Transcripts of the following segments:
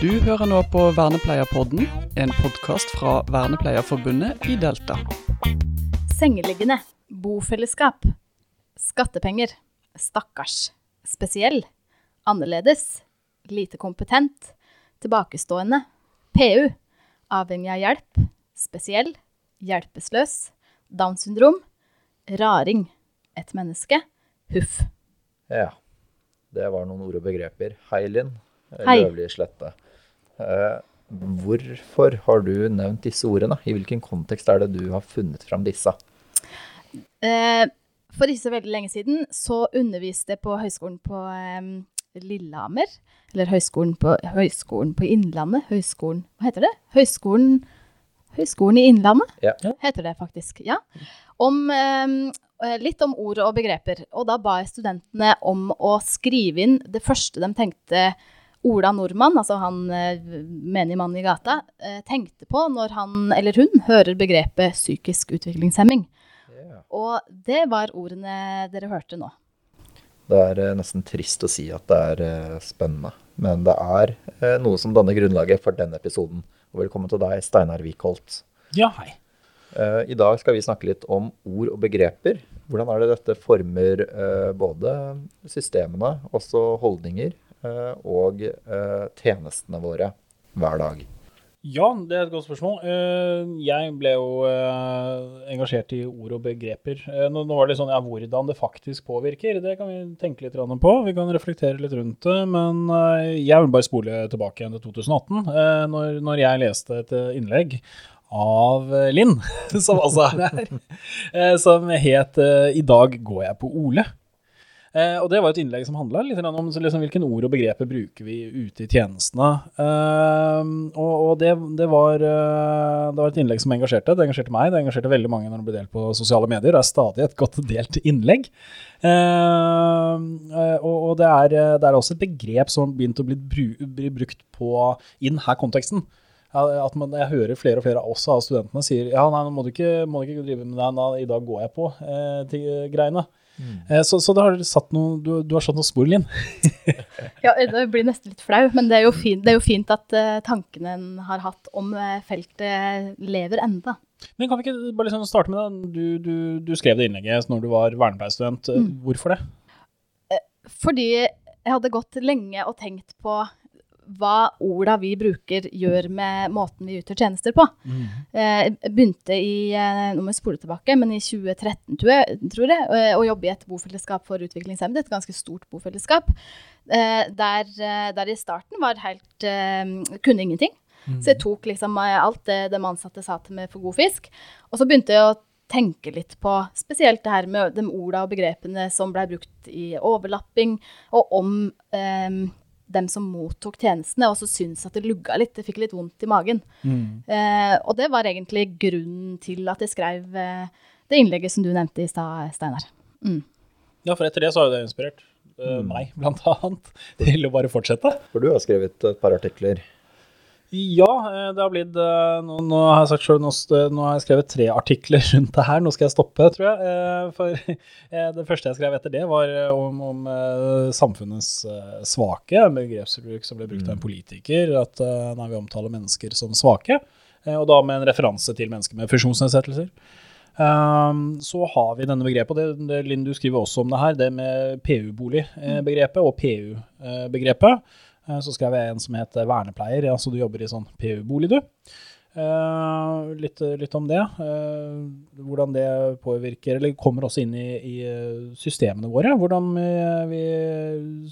Du hører nå på Vernepleierpodden, en podkast fra Vernepleierforbundet i Delta. Sengeliggende. Bofellesskap. Skattepenger. Stakkars. Spesiell. Annerledes. Lite kompetent. Tilbakestående. PU. Avhengig av hjelp. Spesiell. Hjelpeløs. Downs syndrom. Raring. Et menneske. Huff. Ja. Det var noen ord og begreper. Hei, Linn. Løvlig slette. Eh, hvorfor har du nevnt disse ordene? I hvilken kontekst er det du har funnet fram disse? Eh, for ikke så veldig lenge siden så underviste jeg på høyskolen på eh, Lillehammer. Eller høyskolen på, høyskolen på Innlandet. Høyskolen Hva heter det? Høgskolen, Høgskolen i Innlandet, Ja. heter det faktisk. Ja. Om, eh, litt om ord og begreper. Og da ba jeg studentene om å skrive inn det første de tenkte Ola Nordmann, altså han eh, menige mannen i gata, eh, tenkte på når han eller hun hører begrepet psykisk utviklingshemming. Yeah. Og det var ordene dere hørte nå. Det er eh, nesten trist å si at det er spennende, men det er noe som danner grunnlaget for denne episoden. Og velkommen til deg, Steinar Wikholt. Ja, hei. Eh, I dag skal vi snakke litt om ord og begreper. Hvordan er det dette former både systemene, også holdninger, og eh, tjenestene våre hver dag? Ja, det er et godt spørsmål. Eh, Jeg ble jo eh, engasjert i ord og begreper. Eh, Nå var det sånn, ja, Hvordan det faktisk påvirker, det kan vi tenke litt på. Vi kan reflektere litt rundt det. Men eh, jeg vil bare spole tilbake igjen til 2018, eh, når, jeg leste et eh, innlegg av eh, Linn, som altså er her, eh, som het eh, 'I dag går jeg på Ole'. Eh, og det var et innlegg som handla litt om liksom, hvilken ord og begreper bruker vi ute i tjenestene. Eh, og og det, det, var, eh, det var et innlegg som engasjerte. Det engasjerte meg, det engasjerte veldig mange når det ble delt på sosiale medier. Det er stadig et godt delt innlegg. Og og det, er, det er også et begrep som har begynt å bli, brukt på, i denne konteksten. At man, jeg hører flere og flere også av studentene sier ja, nei, nå må du ikke, må du ikke drive med det, nei, i dag går jeg på eh, til greiene. Eh, Så, så har satt noe, du, du har satt noen spor, Linn. Ja, det blir nesten litt flau, men det er jo fint, det er jo fint at eh, tankene en har hatt om eh, feltet lever enda. Men kan vi ikke bare liksom starte med det? Du, du, du skrev det innlegget når du var vernepleierstudent. Mm. Hvorfor det? Fordi jeg hadde gått lenge og tenkt på hva orda vi bruker gjør med måten vi utgjør tjenester på. Mm. Jeg begynte i, eh, nå må jeg spole tilbake, men i 2013 tror jeg, eh, å jobbe i et bofellesskap for utviklingshemmede, et ganske stort bofellesskap, der, der i starten var helt, kunne ingenting. Så jeg tok liksom alt det de ansatte sa til meg for god fisk, og så begynte jeg å tenke litt på spesielt det her med de orda og begrepene som ble brukt i overlapping, og om eh, dem som mottok tjenestene, og så syntes at det lugga litt, det fikk litt vondt i magen. Eh, og det var egentlig grunnen til at jeg skrev eh, det innlegget som du nevnte i stad, Steinar. Mm. Ja, for etter det så har jo det inspirert eh, meg, blant annet, til å bare fortsette. For du har skrevet et par artikler. Ja, eh, det har blitt eh, Nå, nå har jeg sagt selv, nå, nå har jeg skrevet tre artikler rundt det her. Nå skal jeg stoppe, tror jeg. Eh, For eh, det første jeg skrev etter det, var eh, om, om eh, samfunnets eh, svake. En begrepsbruk som ble brukt av en politiker. At når nei, vi omtaler mennesker som svake. eh, Og da med en referanse til mennesker med funksjonsnedsettelser. Så har vi denne begrepet, og det, det, Linn, du skriver også om det her, det med PU-bolig-begrepet og PU-begrepet. Eh, Så skrev jeg en som het vernepleier, ja, så du jobber i sånn PU-bolig, du. Uh, litt, litt om det. Uh, hvordan det påvirker, eller kommer også inn i, i systemene våre. Hvordan vi, vi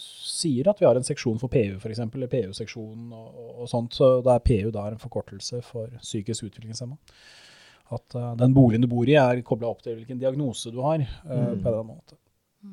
sier at vi har en seksjon for PU, f.eks., eller PU-seksjonen og, og, og sånt. Så da er PU da en forkortelse for psykisk utviklingshemma. At uh, den boligen du bor i, er kobla opp til hvilken diagnose du har. Mm. på en eller annen måte.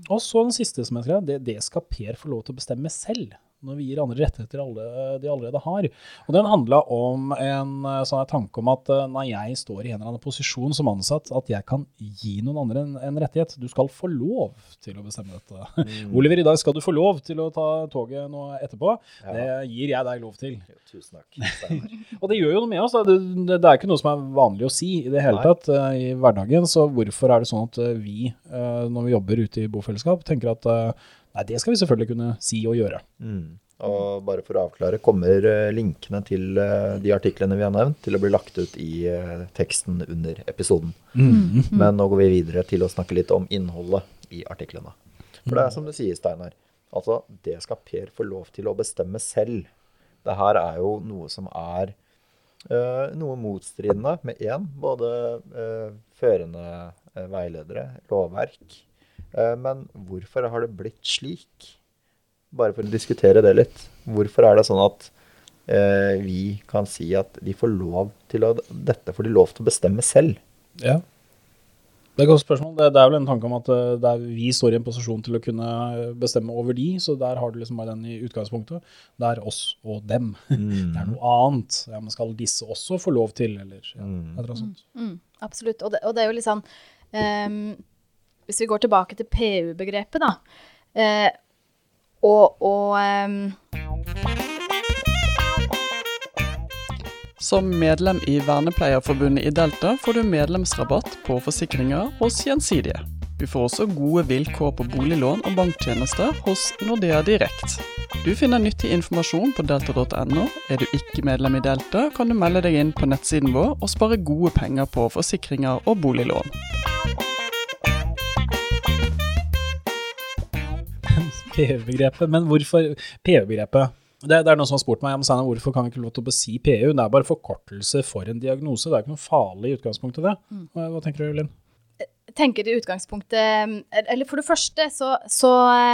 Og så den siste som jeg skrev, det, det skal Per få lov til å bestemme selv. Når vi gir andre rettigheter alle, de allerede har. Og den handla om en eh, sånn tanke om at eh, når jeg står i en eller annen posisjon som ansatt, at jeg kan gi noen andre en, en rettighet. Du skal få lov til å bestemme dette. Oliver, i dag skal du få lov til å ta toget nå etterpå. Det gir jeg deg lov til. Jo, tusen takk, Og det gjør jo noe med oss. Det, det, det er ikke noe som er vanlig å si i det hele Nei. tatt eh, i hverdagen. Så hvorfor er det sånn at vi, når vi jobber ute i bofellesskap, tenker at Nei, det skal vi selvfølgelig kunne si og gjøre. Mm. Og bare for å avklare, kommer eh, linkene til eh, de artiklene vi har nevnt, til å bli lagt ut i eh, teksten under episoden. Mm. Men nå går vi videre til å snakke litt om innholdet i artiklene. For det er som du sier, Steinar. Altså, det skal Per få lov til å bestemme selv. Det her er jo noe som er uh, noe motstridende med én. Både uh, førende veiledere, lovverk. Eh, men hvorfor har det blitt slik? Bare for å diskutere det litt. Hvorfor er det sånn at eh, vi kan si at de får lov til å Dette får de lov til å bestemme selv? Ja. Det er et godt spørsmål. Det, det er vel en tanke om at eh, det er, vi står i en posisjon til å kunne bestemme over de, så der har du liksom bare den i utgangspunktet. Det er oss og dem. Det er noe annet. Ja, men skal disse også få lov til, eller ja, Mm. et eller annet sånt. Mm, absolutt. Og det, og det er jo litt sånn ehm, Hvis vi går tilbake til PU-begrepet, da. eh, og og ehm, Som medlem i Vernepleierforbundet i Delta får du medlemsrabatt på forsikringer hos Gjensidige. Du får også gode vilkår på boliglån og banktjenester hos Nordea Direkt. Du finner nyttig informasjon på delta.no. Er du ikke medlem i Delta, kan du melde deg inn på nettsiden vår og spare gode penger på forsikringer og boliglån. PU-begrepet. Men hvorfor PU-begrepet? Det, det er noen som har spurt meg om Steinar, hvorfor kan vi ikke lov til å si PU. Det er bare forkortelse for en diagnose. Det er ikke noe farlig i utgangspunktet, det. Hva, hva tenker du, Linn? Tenker i utgangspunktet Eller for det første så, så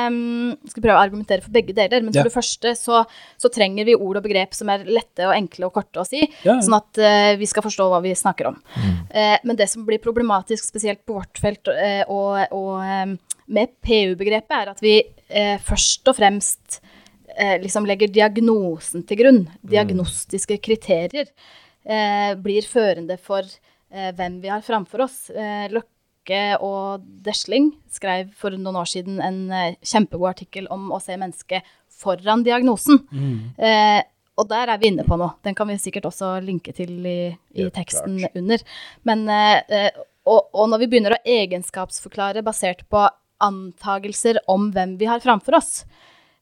um, Skal prøve å argumentere for begge deler. Men Ja. for det første så, så trenger vi ord og begrep som er lette og enkle og korte å si. Ja, ja. Sånn at uh, vi skal forstå hva vi snakker om. Eh, men det som blir problematisk, spesielt på vårt felt uh, og, og med PU-begrepet, er at vi først og fremst liksom legger diagnosen til grunn. Diagnostiske kriterier blir førende for hvem vi har framfor oss. Eh, Løkke og Desling skrev for noen år siden en eh, kjempegod artikkel om å se mennesket foran diagnosen. Eh, og der er vi inne på noe. Den kan vi sikkert også linke til i, i teksten klart. under. Men, eh, eh, og, og når vi begynner å egenskapsforklare basert på antagelser om hvem vi har framfor oss,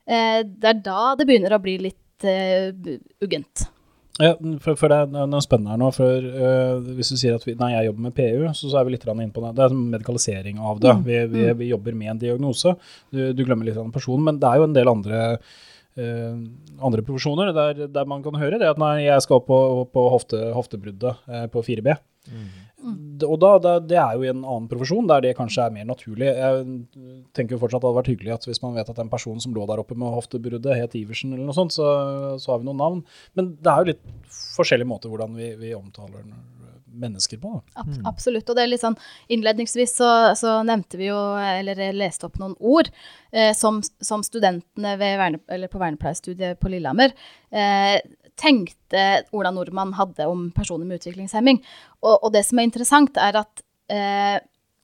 eh, det er da det begynner å bli litt eh, uggent. Ja, for, for det er noe spennende her nå. For, uh, hvis du sier at vi, nei, jeg jobber med PU, så, så er vi litt inne på det. Det er medikalisering av det. Vi, vi, vi jobber med en diagnose. Du, du glemmer litt av personen, men det er jo en del andre uh, andre profesjoner der, der man kan høre det at nei, jeg skal opp på, på hofte, hoftebruddet uh, på 4B. D- Og da, da, det er jo i en annen profesjon der det kanskje er mer naturlig. Jeg tenker jo fortsatt at det hadde vært hyggelig at hvis man vet at en person som lå der oppe med hoftebruddet het Iversen eller noe sånt, så, så har vi noen navn. Men det er jo litt forskjellige måter hvordan vi, vi omtaler mennesker på. Da. Ab Absolutt. Og det er litt sånn Innledningsvis så, så nevnte vi jo, eller leste opp noen ord eh, som, som studentene ved verne, eller på vernepleierstudiet på Lillehammer eh, tenkte Ola Nordmann hadde om personer med utviklingshemming. Og, og det som er interessant, er at eh,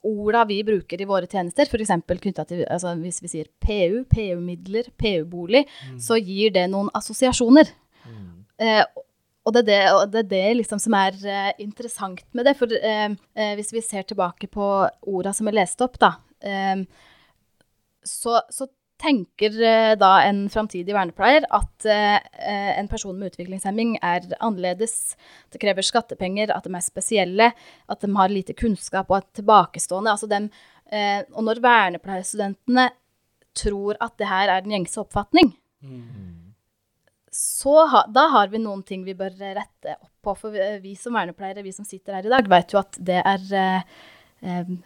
orda vi bruker i våre tjenester, f.eks. knytta til altså Hvis vi sier PU, PU-midler, PU-bolig, så gir det noen assosiasjoner. Eh, og det er det, det, er det liksom som er eh, interessant med det. For eh, eh, hvis vi ser tilbake på orda som er lest opp, da, eh, så, så tenker eh, da en framtidig vernepleier at eh, eh, en person med utviklingshemming er annerledes, det krever skattepenger, at de er spesielle, at de har lite kunnskap og er tilbakestående. Altså dem, og når vernepleierstudentene tror at det her er den gjengse oppfatning, så ha, da har vi noen ting vi bør rette opp på. For vi, vi som vernepleiere, vi som sitter her i dag, vet jo at det er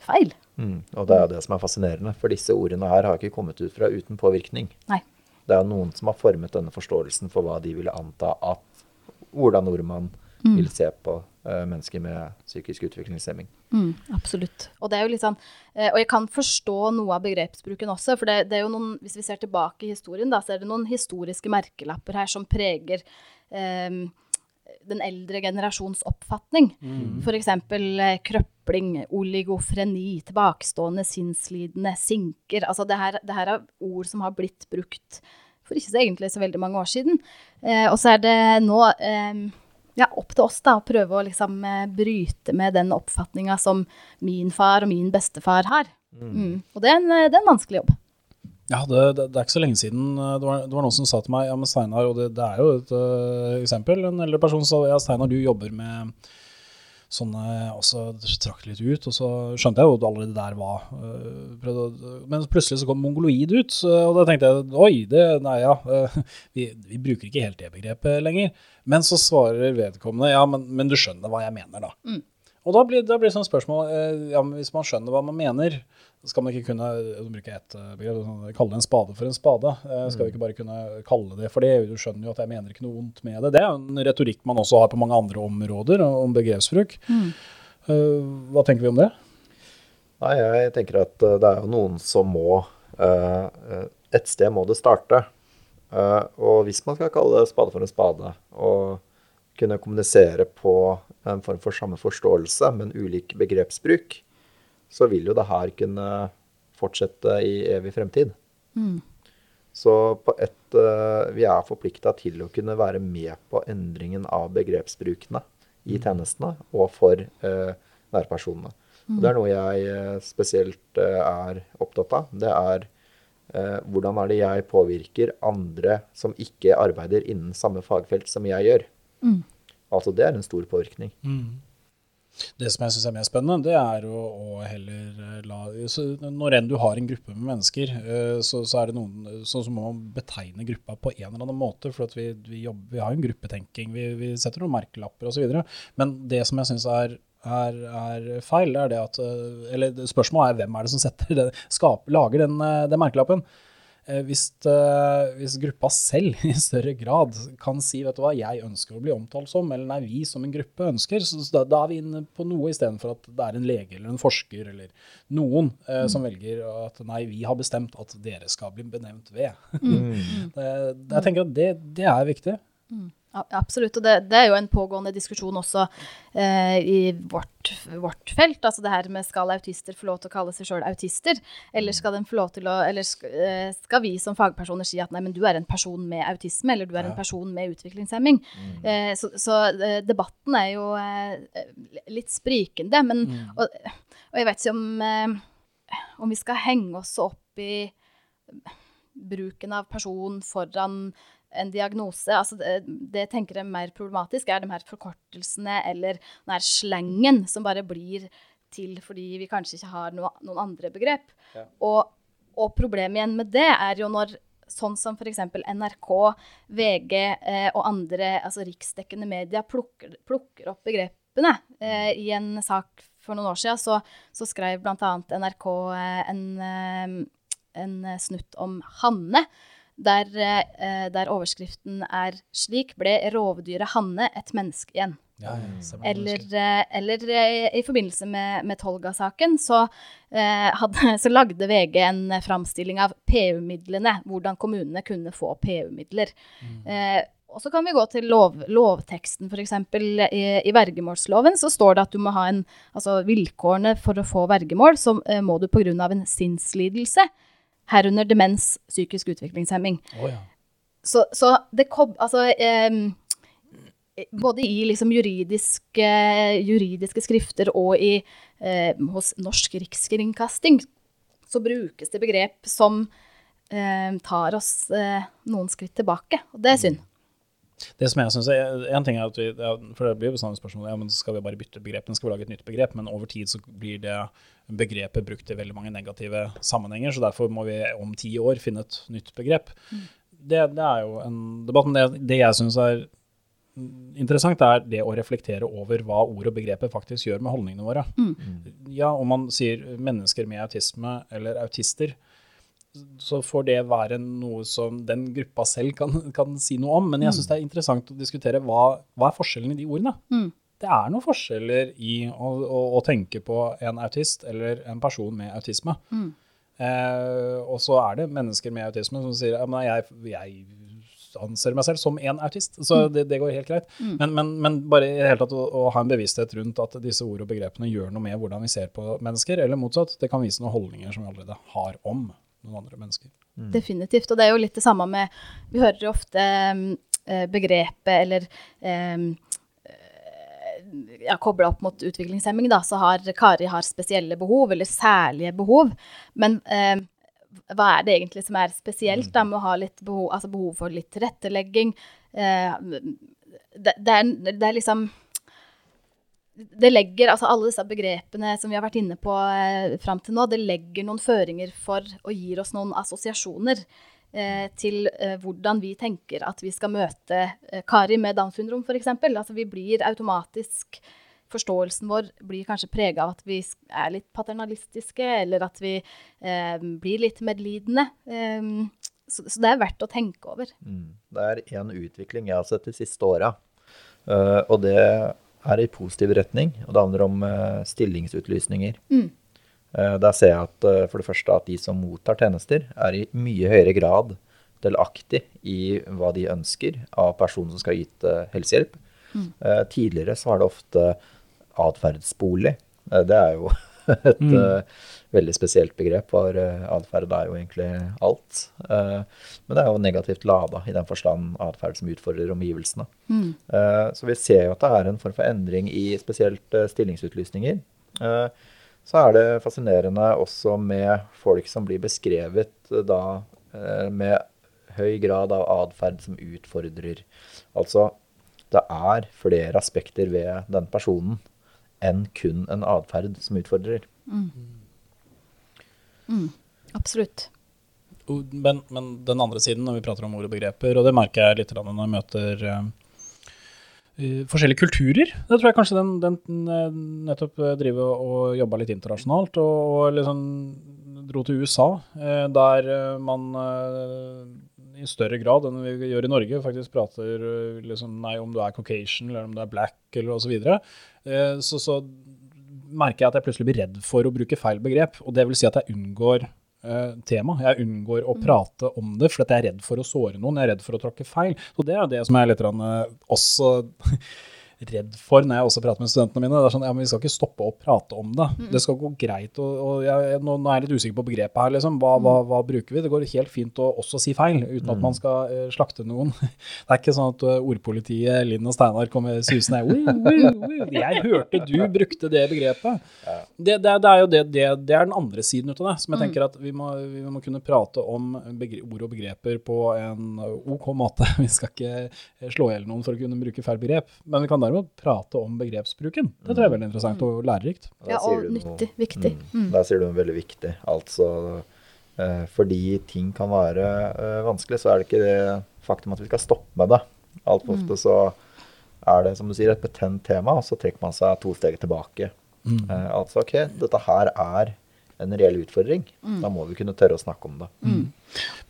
feil. Mm. Og det er det som er fascinerende, for disse ordene her har ikke kommet ut fra uten påvirkning. Nei. Det er noen som har formet denne forståelsen for hva de ville anta at Ola Nordmann vil se på eh, mennesker med psykisk utviklingshemming. Mm, absolutt. Og det er jo litt sånn, eh, og jeg kan forstå noe av begrepsbruken også, for det, det er jo noen, hvis vi ser tilbake i historien, da, så er det noen historiske merkelapper her som preger eh, den eldre generasjons oppfatning. For eksempel eh, krøpling, oligofreni, tilbakestående, sinnslidende, sinker. Altså det her, det her er ord som har blitt brukt for ikke så egentlig så veldig mange år siden. Eh, og så er det nå eh, ja, opp til oss da, å prøve å liksom eh, bryte med den oppfatninga som min far og min bestefar har. Mm. Og det er, en, eh, det er en vanskelig jobb. Ja, det, det, det, er ikke så lenge siden det var, det var noen som sa til meg ja, men Steinar, og det, er jo et uh, eksempel, en eldre person sa ja, Steinar, du jobber med sånne Og så trakk det litt ut, og så skjønte jeg jo allerede der hva uh, Men plutselig så kom mongoloid ut, og da tenkte jeg oi, det Nei, ja. Uh, vi, vi, bruker ikke helt det begrepet lenger. Men så svarer vedkommende ja, men, men du skjønner hva jeg mener, da. Mm. Og da blir, da blir det sånn spørsmål ja, men Hvis man skjønner hva man mener, skal man ikke kunne bruke et eh, begrep, sånn, kalle en spade for en spade? Eh, skal vi ikke bare kunne kalle det for det? Du skjønner jo at jeg mener ikke noe vondt med det. Det er jo en retorikk man også har på mange andre områder om begrepsbruk. Mm. Eh, hva tenker vi om det? Nei, jeg tenker at det er jo noen som må Et sted må det starte. Og hvis man skal kalle det spade for en spade, og kunne kommunisere på en form for samme forståelse, men ulik begrepsbruk, så vil jo det her kunne fortsette i evig fremtid. Mm. Så på et uh, Vi er forplikta til å kunne være med på endringen av begrepsbrukene i mm. tjenestene og for uh, nærpersonene. Mm. Og det er noe jeg uh, spesielt er opptatt av. Det er hvordan er det jeg påvirker andre som ikke arbeider innen samme fagfelt som jeg gjør. Mm. Altså det er en stor påvirkning. Mm. Det som jeg syns er mer spennende, det er å, å heller eh, la Når enn du har en gruppe med mennesker, eh, så, så, noen, så, må man betegne gruppa på en eller annen måte. For vi, vi, jobber, vi, har jo en gruppetenking, vi, vi setter noen merkelapper osv. Men det som jeg syns er, er, er, feil, er det at eh, Eller spørsmålet er hvem er det som setter det, skaper, lager den, den merkelappen. Eh, hvis, uh, hvis, gruppa selv i større grad kan si vet du hva, jeg ønsker å bli omtalt som, eller nei, vi som en gruppe ønsker, så da, da er vi inne på noe istedenfor at det er en lege eller en forsker eller noen uh, mm. som velger at nei, vi har bestemt at dere skal bli benevnt ved. Mm. det, jeg tenker at det, det er viktig. Mm. Absolutt, og det, det, er jo en pågående diskusjon også eh, i vårt, vårt, felt. Altså det her med skal autister få lov til å kalle seg sjøl autister? Eller skal, å, eller skal, eh, skal, vi som fagpersoner si at nei, men du er en person med autisme, eller du er en person med utviklingshemming? Mm. Eh, så, så eh, debatten er jo eh, litt sprikende. Men, mm. og, og, jeg vet ikke om, eh, om vi skal henge oss opp i bruken av person foran en diagnose. Altså det, det jeg tenker er mer problematisk, er de her forkortelsene eller den her slengen som bare blir til fordi vi kanskje ikke har noe, noen andre begrep. Ja. Og, og, problemet igjen med det er jo når sånn som f.eks. NRK, VG eh, og andre altså riksdekkende medier plukker, plukker opp begrepene. Eh, I en sak for noen år siden så, så skrev bl.a. NRK eh, en, eh, en snutt om Hanne der, eh, der, overskriften er 'Slik ble rovdyret Hanne et menneske igjen'. Ja, ja, eller, eh, eller, eh, i forbindelse med, med Tolga-saken så, eh, så, lagde VG en framstilling av PU-midlene, hvordan kommunene kunne få PU-midler. Mm. Eh, og så kan vi gå til lov, lovteksten, f.eks. I, i vergemålsloven så står det at du må ha en Altså vilkårene for å få vergemål, så må du pga. en sinnslidelse herunder demens, psykisk utviklingshemming. Oh, ja. så, så, det kom Altså um, både i liksom juridiske, juridiske, skrifter og i, eh, hos Norsk Rikskringkasting så brukes det begrep som eh, tar oss eh, noen skritt tilbake. Og det er synd. Det som jeg synes er, en ting er at vi, for det blir jo sånn spørsmål, ja, men Skal vi bare bytte begrep, skal vi lage et nytt begrep? Men over tid så blir det begrepet brukt i veldig mange negative sammenhenger. Så derfor må vi om ti år finne et nytt begrep. Mm. Det, det, er jo en debatt. Men det, det jeg syns er interessant, er det å reflektere over hva ord og begrepet faktisk gjør med holdningene våre. Mm. Ja, om man sier mennesker med autisme eller autister, så får det være noe som den gruppa selv kan, kan si noe om. Men jeg syns mm. det er interessant å diskutere hva, hva er forskjellen i de ordene. Mm. Det er noen forskjeller i å, å, å, tenke på en autist eller en person med autisme. Mm. Eh, og så er det mennesker med autisme som sier at jeg, jeg anser meg selv som en autist, så mm. det, det, går helt greit. Mm. Men, men, men, bare i det hele tatt å, å, ha en bevissthet rundt at disse ord og begrepene gjør noe med hvordan vi ser på mennesker, eller motsatt. Det kan vise noen holdninger som vi allerede har om noen andre mennesker. Mm. Definitivt. Og det er jo litt det samme med Vi hører jo ofte um, begrepet eller um, ja, kobla opp mot utviklingshemming, da, så har Kari har spesielle behov, eller særlige behov. Men eh, hva er det egentlig som er spesielt da, med å ha litt behov, altså behov for litt tilrettelegging? Eh, det, det, er, det er liksom det legger, altså Alle disse begrepene som vi har vært inne på eh, fram til nå, det legger noen føringer for og gir oss noen assosiasjoner eh, til eh, hvordan vi tenker at vi skal møte eh, Kari med Downs syndrom, f.eks. Altså, vi blir automatisk Forståelsen vår blir kanskje prega av at vi er litt paternalistiske, eller at vi eh, blir litt medlidende. Eh, så, så, det er verdt å tenke over. Mm. Det er en utvikling jeg har sett de siste åra. og det er i positiv retning, og det handler om uh, stillingsutlysninger. Mm. Uh, der ser jeg at uh, for det første at de som mottar tjenester, er i mye høyere grad delaktig i hva de ønsker av personen som skal yte helsehjelp. Mm. tidligere så var det ofte atferdsbolig. det er jo et mm. uh, veldig spesielt begrep, for uh, atferd er jo egentlig alt. Uh, men det er jo negativt lada i den forstand atferd som utfordrer omgivelsene. Mm. så vi ser jo at det er en form for endring i spesielt stillingsutlysninger. så er det fascinerende også med folk som blir beskrevet da med høy grad av atferd som utfordrer. Altså, det er flere aspekter ved den personen enn kun en atferd som utfordrer. Mm. Mm, absolutt. Men, men, den andre siden, når vi prater om ord og begreper, og det merker jeg litt når jeg møter uh, forskjellige kulturer. Det tror jeg kanskje den, den eh, nettopp driver og jobba litt internasjonalt, og, og liksom dro til USA, uh, der man uh, i større grad enn vi gjør i Norge, faktisk prater liksom, nei, om du er Caucasian eller om du er black eller osv. Så, så, så merker jeg at jeg plutselig blir redd for å bruke feil begrep. Og det vil si at jeg unngår uh, tema. Jeg unngår å mm. prate om det, for jeg er redd for å såre noen. Jeg er redd for å tråkke feil. Så det er det som er litt også redd for når jeg også prater med studentene mine. Det er sånn, ja, men Vi skal ikke stoppe å prate om det. Mm. Det skal gå greit. og, og jeg, nå, nå, er jeg litt usikker på begrepet her. liksom. Hva, hva, hva, bruker vi? Det går helt fint å også si feil, uten at man skal uh, slakte noen. Det er ikke sånn at uh, ordpolitiet Linn og Steinar kommer susende Jeg hørte du brukte det begrepet. Det, det, det er jo det, det, det, er den andre siden ut av det. Som jeg tenker at vi må, vi må kunne prate om ord og begreper på en OK måte. Vi skal ikke slå i hjel noen for å kunne bruke feil begrep. Men vi kan da derimot prate om begrepsbruken. Det tror jeg er veldig interessant og lærerikt. Ja, og nyttig. Viktig. Mm. Mm. Der sier du noe veldig viktig. Altså eh, fordi ting kan være eh, vanskelig, så er det ikke det faktum at vi skal stoppe med det. Altfor ofte mm. så er det, som du sier, et betent tema, og så trekker man seg to steg tilbake. Mm. Eh, altså OK, dette her er en reell utfordring. Mm. Da må vi kunne tørre å snakke om det. Mm.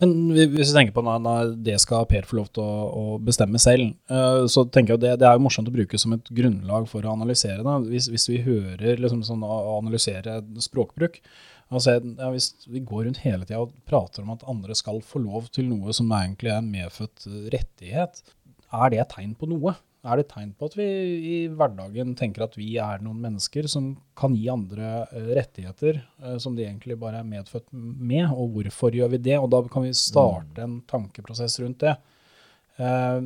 Men hvis vi tenker på når det skal Per få lov til å, å bestemme selv, uh, så tenker jeg det, det, er jo morsomt å bruke som et grunnlag for å analysere det. Hvis, hvis vi hører liksom sånn å analysere språkbruk, altså, ja, hvis vi går rundt hele tida og prater om at andre skal få lov til noe som egentlig er en medfødt rettighet, er det et tegn på noe? Er det tegn på at vi i hverdagen tenker at vi er noen mennesker som kan gi andre eh, rettigheter eh, som de egentlig bare er medfødt med, og hvorfor gjør vi det? Og da kan vi starte en tankeprosess rundt det. Eh,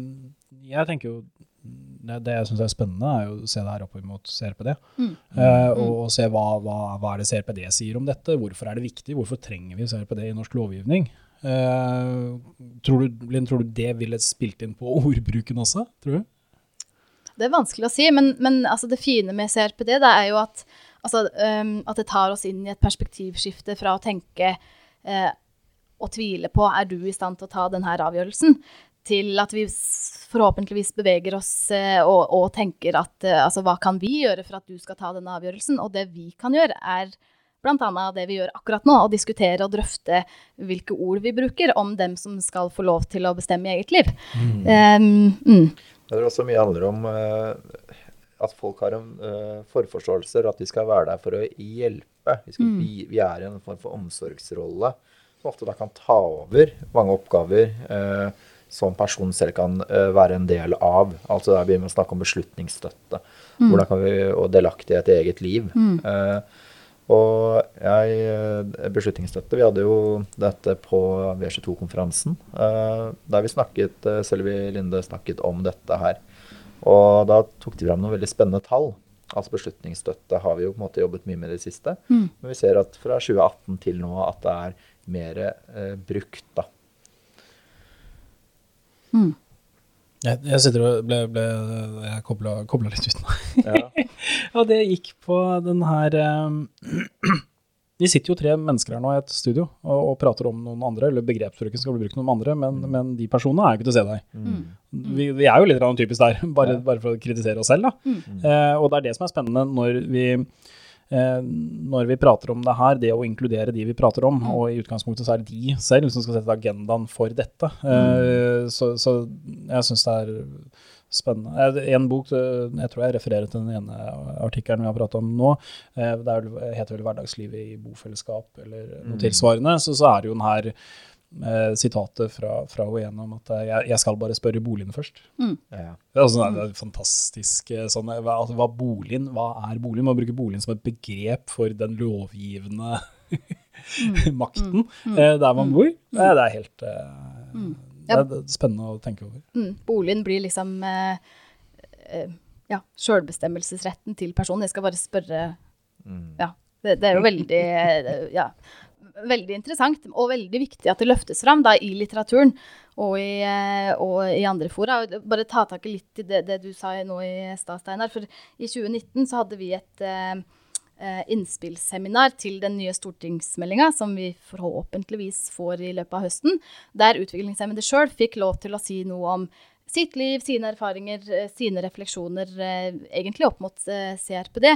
jeg tenker jo det, det jeg syns er spennende, er jo å se det her opp mot CRPD. Mm. Uh, og, og, se hva, hva, hva, er det CRPD sier om dette. Hvorfor er det viktig? Hvorfor trenger vi CRPD i norsk lovgivning? Uh, tror, du, Linn, tror du det ville spilt inn på ordbruken også? tror du? Det er vanskelig å si, men, men altså det fine med CRPD det er jo at, altså, um, at, det tar oss inn i et perspektivskifte fra å tenke uh, og tvile på er du i stand til å ta denne avgjørelsen, til at vi forhåpentligvis beveger oss uh, og, og, tenker at uh, altså, hva kan vi gjøre for at du skal ta denne avgjørelsen? Og det vi kan gjøre, er bl.a. det vi gjør akkurat nå, å diskutere og drøfte hvilke ord vi bruker om dem som skal få lov til å bestemme i eget liv. Mm. Um, mm. Det er også mye handler om uh, at folk har en uh, forforståelser, at de skal være der for å hjelpe. Vi, skal, mm. vi, vi, er i en form for omsorgsrolle som ofte da kan ta over mange oppgaver uh, som personen selv kan være en del av. Altså Der begynner vi å snakke om beslutningsstøtte mm. vi, og delaktighet i eget liv. Mm. Og jeg, Beslutningsstøtte Vi hadde jo dette på VC2-konferansen, eh, der vi snakket, Sølvi Selvi Linde snakket om dette her. Og da tok de fram noen veldig spennende tall. Altså Beslutningsstøtte har vi jo på en måte jobbet mye med i det siste. Mm. Men vi ser at fra 2018 til nå at det er mer eh, brukt, da. Jeg, jeg sitter og ble, ble Jeg kobla litt ut nå. Ja. Og det gikk på den her um, Vi sitter jo tre mennesker her nå i et studio og, og prater om noen andre, eller begrepsbruken skal bli brukt om noen andre, men, men de personene er jo ikke til å se deg. Mm. Vi, vi er jo litt typisk der, bare, Ja. bare for å kritisere oss selv. Da. Mm. Uh, og det er det som er spennende når vi, eh, når vi prater om det her, det å inkludere de vi prater om, og i utgangspunktet så er det de selv som skal sette agendaen for dette. Eh, så, så jeg syns det er spennende. En bok, eh, jeg tror jeg refererer til den ene artikkelen vi har pratet om nå, eh, det er, heter vel 'Hverdagslivet i bofellesskap' eller noe Mm. tilsvarende, så, så er det jo den her eh, sitatet fra, fra henne om at jeg, jeg skal bare spørre boligen først. Ja. Det er, altså, det er fantastisk sånn, hva, altså, hva, boligen, hva er boligen? Man bruker boligen som et begrep for den lovgivende makten eh, der man bor. Det, det er helt eh, Ja. Det, er, det er spennende å tenke over. Mm. Boligen blir liksom eh, eh, ja, sjølbestemmelsesretten til personen. Jeg skal bare spørre Mm. Ja. Det, det er jo veldig eh, ja, veldig interessant og veldig viktig at det løftes fram da, i litteraturen og i, eh, og i andre fora. Bare ta tak i litt i det, det du sa nå i stad, Steinar. For i 2019 så hadde vi et eh, innspillsseminar til den nye stortingsmeldinga, som vi forhåpentligvis får i løpet av høsten, der utviklingshemmede sjøl fikk lov til å si noe om sitt liv, sine erfaringer, eh, sine refleksjoner, eh, egentlig opp mot eh, CRPD.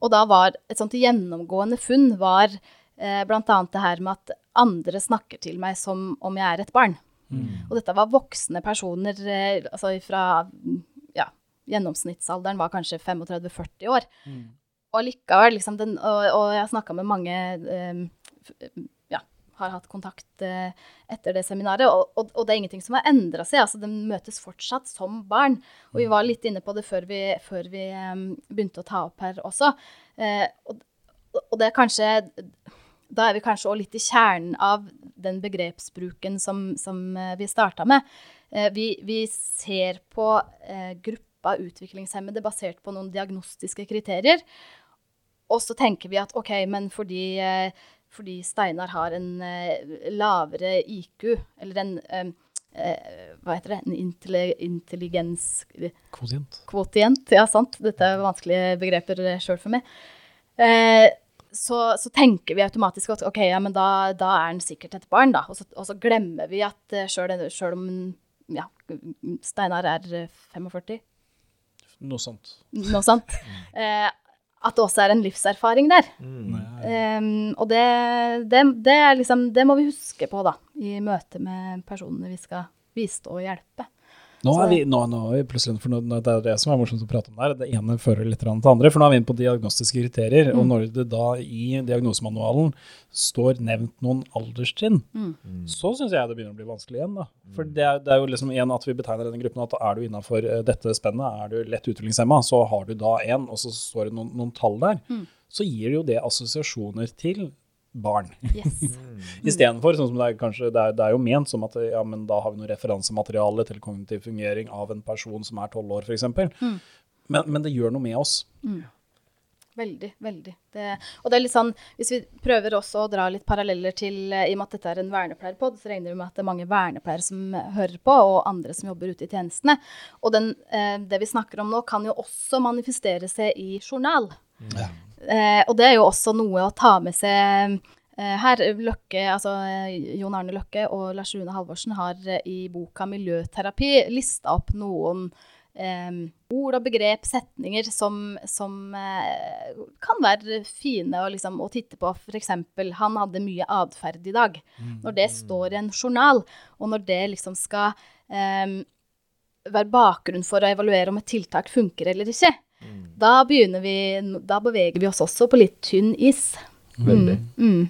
Og da var et sånt gjennomgående funn var bl.a. det her med at andre snakker til meg som om jeg er et barn. Og dette var voksne personer, eh, altså fra ja, gjennomsnittsalderen var kanskje 35-40 år. Og likevel, liksom, den, og, og jeg har snakka med mange eh, ja, har hatt kontakt eh, etter det seminaret, og, og, og det er ingenting som har endra seg. altså De møtes fortsatt som barn. Og vi var litt inne på det før vi, før vi um, begynte å ta opp her også. Eh, og, og det er kanskje Da er vi kanskje òg litt i kjernen av den begrepsbruken som, som eh, vi starta med. Eh, vi, vi ser på eh, gruppa utviklingshemmede basert på noen diagnostiske kriterier. Og så tenker vi at OK, men fordi, eh, fordi Steinar har en eh, lavere IQ, eller en eh, Hva heter det? En intelli- intelligenskvotient. Kvotient. Ja, sant. Dette er vanskelige begreper sjøl for meg. Eh, så, så tenker vi automatisk at OK, ja, men da, da er han sikkert et barn, da. Og så, og så glemmer vi at sjøl om ja, Steinar er eh, 45, Noe sånt. noe sånt, eh, at det også er en livserfaring der. Mm. Um, og det, det, det, er liksom, det må vi huske på da, i møte med personene vi skal bistå og hjelpe. Nå er vi, nå, nå er vi plutselig, for nå, Det er det som er morsomt å prate om der. Det ene fører litt til det andre. For nå er vi inne på diagnostiske kriterier. Og når det da i diagnosemanualen står nevnt noen alderstrinn, så syns jeg det begynner å bli vanskelig igjen. da. For det er, det er jo liksom igjen at vi betegner denne gruppen at er du innafor dette spennet, er du lett utviklingshemma, så har du da en, og så står det noen, noen tall der. Så gir jo det assosiasjoner til barn. Yes. Istedenfor, sånn som det er kanskje, det er, det er jo ment som at ja, men da har vi noe referansemateriale til kognitiv fungering av en person som er tolv år, f.eks. Mm. Men, men det gjør noe med oss. Veldig, veldig. Det, og det er litt sånn, hvis vi prøver også å dra litt paralleller til, eh, i og med at dette er en vernepleierpod, så regner vi med at det er mange vernepleiere som eh, hører på, og andre som jobber ute i tjenestene. Og den, eh, det vi snakker om nå, kan jo også manifestere seg i journal. Eh, og det er jo også noe å ta med seg eh, her. Løkke, altså eh, Jon Arne Løkke og Lars Rune Halvorsen har eh, i boka 'Miljøterapi' lista opp noen eh, ord og begrep, setninger, som, som eh, kan være fine å, liksom, å titte på. F.eks.: Han hadde mye atferd i dag. Når det står i en journal, og når det liksom skal eh, være bakgrunn for å evaluere om et tiltak funker eller ikke, da begynner vi Da beveger vi oss også på litt tynn is. Veldig. Mm.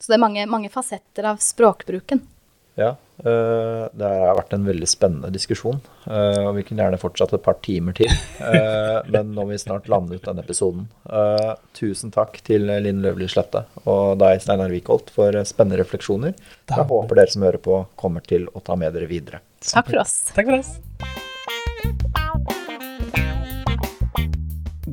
Så det er mange, mange fasetter av språkbruken. Ja, Uh, det har vært en veldig spennende diskusjon. Uh, og vi kunne gjerne fortsatt et par timer til. Uh, men nå må vi snart lande ut denne episoden. Eh, tusen takk til Linn Løvli Slette og deg, Steinar Wickholt, for spennende refleksjoner. Jeg håper dere som hører på, kommer til å ta med dere videre. Takk for oss. Takk for oss.